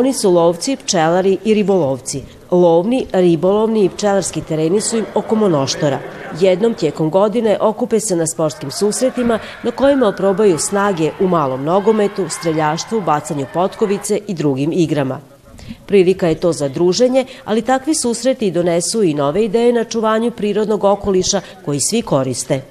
Oni su lovci, pčelari i ribolovci. Lovni, ribolovni i pčelarski tereni su im oko monoštora. Jednom tijekom godine okupe se na sportskim susretima na kojima oprobaju snage u malom nogometu, streljaštvu, bacanju potkovice i drugim igrama. Prilika je to za druženje, ali takvi susreti donesu i nove ideje na čuvanju prirodnog okoliša koji svi koriste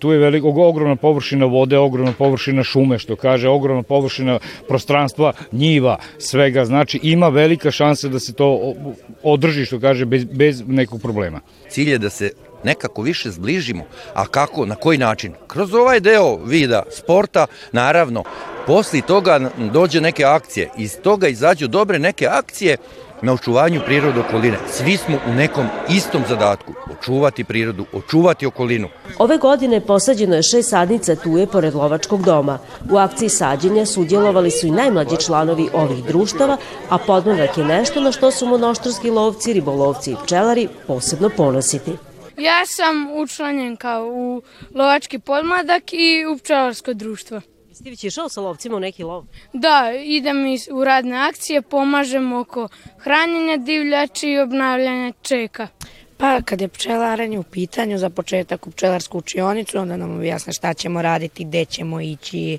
tu je veliko, ogromna površina vode, ogromna površina šume, što kaže, ogromna površina prostranstva, njiva, svega, znači ima velika šansa da se to održi, što kaže, bez, bez nekog problema. Cilj je da se nekako više zbližimo, a kako, na koji način? Kroz ovaj deo vida sporta, naravno, posle toga dođe neke akcije, iz toga izađu dobre neke akcije, na očuvanju prirode okoline. Svi smo u nekom istom zadatku, očuvati prirodu, očuvati okolinu. Ove godine posađeno je šest sadnica tuje pored Lovačkog doma. U akciji sađenja sudjelovali su i najmlađi članovi ovih društava, a podmornak je nešto na što su monoštorski lovci, ribolovci i pčelari posebno ponositi. Ja sam učlanjen kao u lovački podmladak i u pčelarsko društvo. Si ti već išao sa lovcima u neki lov? Da, idem u radne akcije, pomažem oko hranjenja divljači i obnavljanja čeka. Pa kad je pčelaranje u pitanju, za početak u pčelarsku učionicu, onda nam objasne šta ćemo raditi, gde ćemo ići,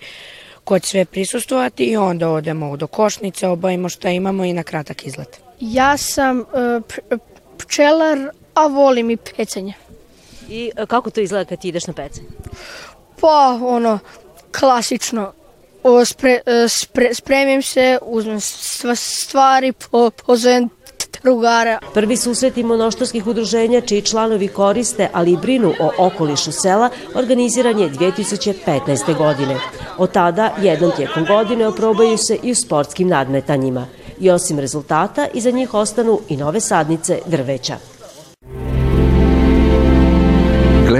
ko će sve prisustovati i onda odemo do košnice, obavimo šta imamo i na kratak izlet. Ja sam e, e, pčelar, a volim i pecanje. I e, kako to izgleda kad ti ideš na pecanje? Pa, ono, klasično. O, spre, e, spre, spremim se, uzmem stvari, po, pozovem drugara. Prvi susreti monoštorskih udruženja, čiji članovi koriste, ali i brinu o okolišu sela, organiziran je 2015. godine. Od tada, jednom tijekom godine oprobaju se i u sportskim nadmetanjima. I osim rezultata, iza njih ostanu i nove sadnice drveća.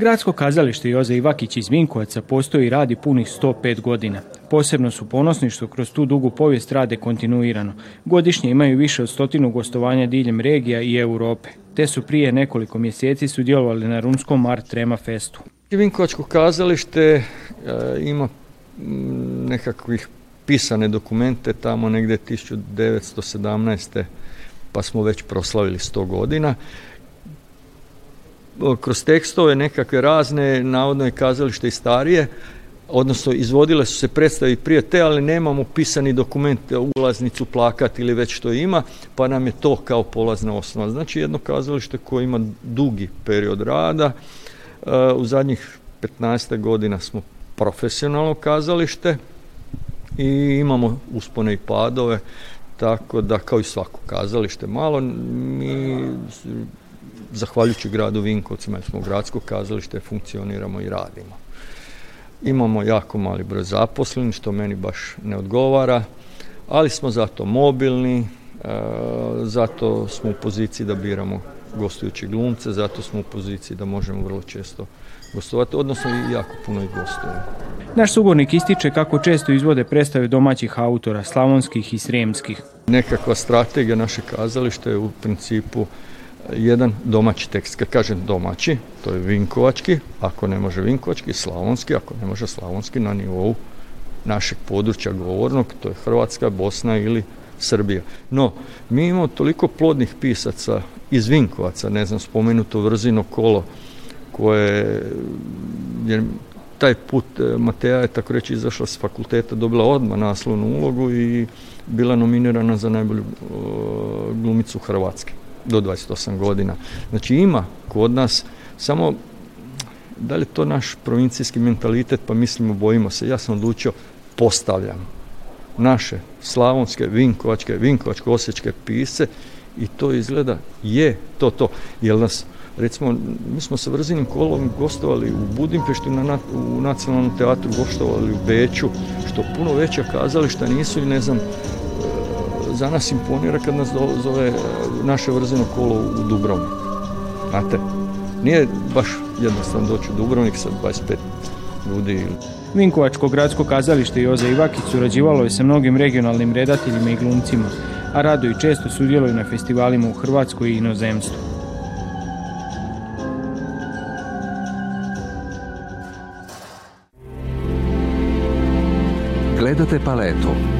Gradsko kazalište Joze Ivakić iz Vinkovaca postoji i radi punih 105 godina. Posebno su ponosni što kroz tu dugu povijest rade kontinuirano. Godišnje imaju više od stotinu gostovanja diljem regija i Europe, te su prije nekoliko mjeseci sudjelovali na Rumskom Art Trema Festu. Vinkovačko kazalište e, ima mm, nekakvih pisane dokumente tamo negde 1917. pa smo već proslavili 100 godina kroz tekstove nekakve razne, navodno je kazalište i starije, odnosno izvodile su se predstavi prije te, ali nemamo pisani dokument, e, ulaznicu, plakat ili već što ima, pa nam je to kao polazna osnova. Znači jedno kazalište koje ima dugi period rada, e, u zadnjih 15. godina smo profesionalno kazalište i imamo uspone i padove, tako da kao i svako kazalište malo mi zahvaljujući gradu Vinkovcima, jer smo gradsko kazalište, funkcioniramo i radimo. Imamo jako mali broj zaposlenih, što meni baš ne odgovara, ali smo zato mobilni, e, zato smo u poziciji da biramo gostujuće glumce, zato smo u poziciji da možemo vrlo često gostovati, odnosno i jako puno i gostujemo. Naš sugovornik ističe kako često izvode predstave domaćih autora, slavonskih i sremskih. Nekakva strategija naše kazalište je u principu jedan domaći tekst. Kad kažem domaći, to je vinkovački, ako ne može vinkovački, slavonski, ako ne može slavonski na nivou našeg područja govornog, to je Hrvatska, Bosna ili Srbija. No, mi imamo toliko plodnih pisaca iz Vinkovaca, ne znam, spomenuto Vrzino kolo, koje jer taj put e, Mateja je tako reći izašla s fakulteta, dobila odmah naslovnu ulogu i bila nominirana za najbolju glumicu Hrvatske do 28 godina. Znači ima kod nas samo da li to naš provincijski mentalitet pa mislimo bojimo se. Ja sam odlučio postavljam naše slavonske, vinkovačke, vinkovačko-osječke pise i to izgleda je to to. Jer nas recimo mi smo sa Vrzinim kolom gostovali u Budimpeštu, na, u nacionalnom teatru, gostovali u Beću, što puno veća kazališta nisu i ne znam za nas imponira kad nas zove e, naše vrzeno kolo u Dubrovnik. Znate, nije baš jednostavno doći u Dubrovnik sa 25 ljudi. Vinkovačko gradsko kazalište Joza Ivakić surađivalo je sa mnogim regionalnim redateljima i glumcima, a rado i često sudjeluju na festivalima u Hrvatskoj i inozemstvu. Gledate paletu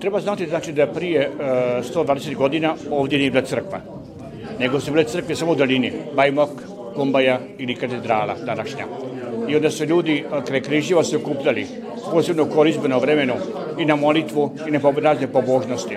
Treba znati znači, da prije 120 e, godina ovdje nije bila crkva, nego su bile crkve samo u dalini, Bajmok, Kumbaja ili katedrala današnja. I onda su ljudi e, kraj križiva se okupljali, posebno korizbeno vremenu, i na molitvu i na razne pobožnosti.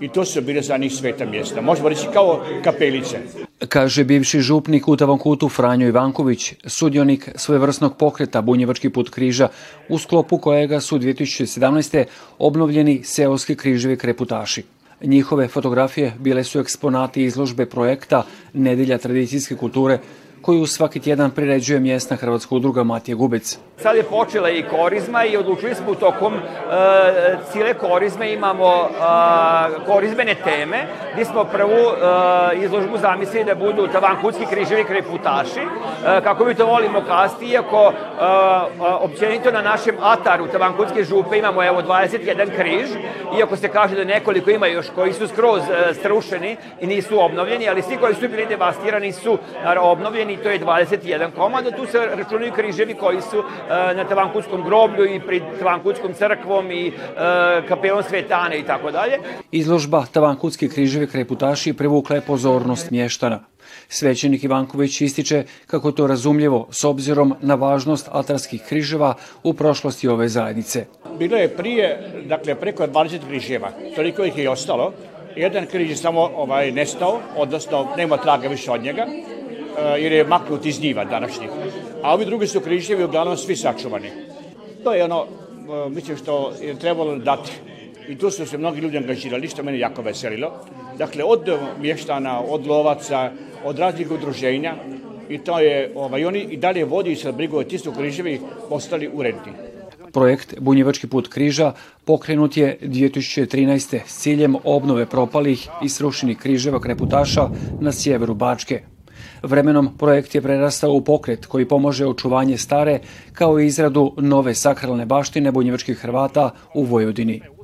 I to su bile za njih sveta mjesta. Možemo reći kao kapelice. Kaže bivši župnik u Tavankutu Franjo Ivanković, sudionik svojevrsnog pokreta Bunjevački put križa, u sklopu kojega su 2017. obnovljeni seoski križevi kreputaši. Njihove fotografije bile su eksponati izložbe projekta Nedelja tradicijske kulture – koju svaki tjedan priređuje mjesna Hrvatska udruga Matije Gubec. Sad je počela i korizma i odlučili smo tokom e, cijele korizme imamo e, korizmene teme gdje smo prvu e, izložbu zamislili da budu tavankutski križevi kreputaši e, kako mi to volimo kasti iako e, e, općenito na našem ataru tavankutske župe imamo evo 21 križ iako se kaže da nekoliko ima još koji su skroz strušeni i nisu obnovljeni ali svi koji su bili devastirani su obnovljeni to je 21 komad, tu se računaju križevi koji su e, na Tavankutskom groblju i pred Tavankutskom crkvom i e, kapelom Svetane i tako dalje. Izložba Tavankutski križevi kreputaši prevukla je pozornost mještana. Svećenik Ivanković ističe kako to razumljivo s obzirom na važnost altarskih križeva u prošlosti ove zajednice. Bilo je prije, dakle, preko 20 križeva, toliko ih je ostalo. Jedan križ je samo ovaj, nestao, odnosno nema traga više od njega. Eh, jer je maknut iz njiva današnjih. A ovi drugi su križevi uglavnom svi sačuvani. To je ono, eh, mislim, što je trebalo dati. I tu su se mnogi ljudi angažirali, što mene jako veselilo. Dakle, od mještana, od lovaca, od raznih udruženja, i to je, ovaj, oni i dalje vodi sa brigove, ti su križevi postali uredni. Projekt Bunjevački put križa pokrenut je 2013. s ciljem obnove propalih i srušenih križeva kreputaša na sjeveru Bačke. Vremenom projekt je prerastao u pokret koji pomože očuvanje stare kao i izradu nove sakralne baštine bunjevačkih Hrvata u Vojvodini.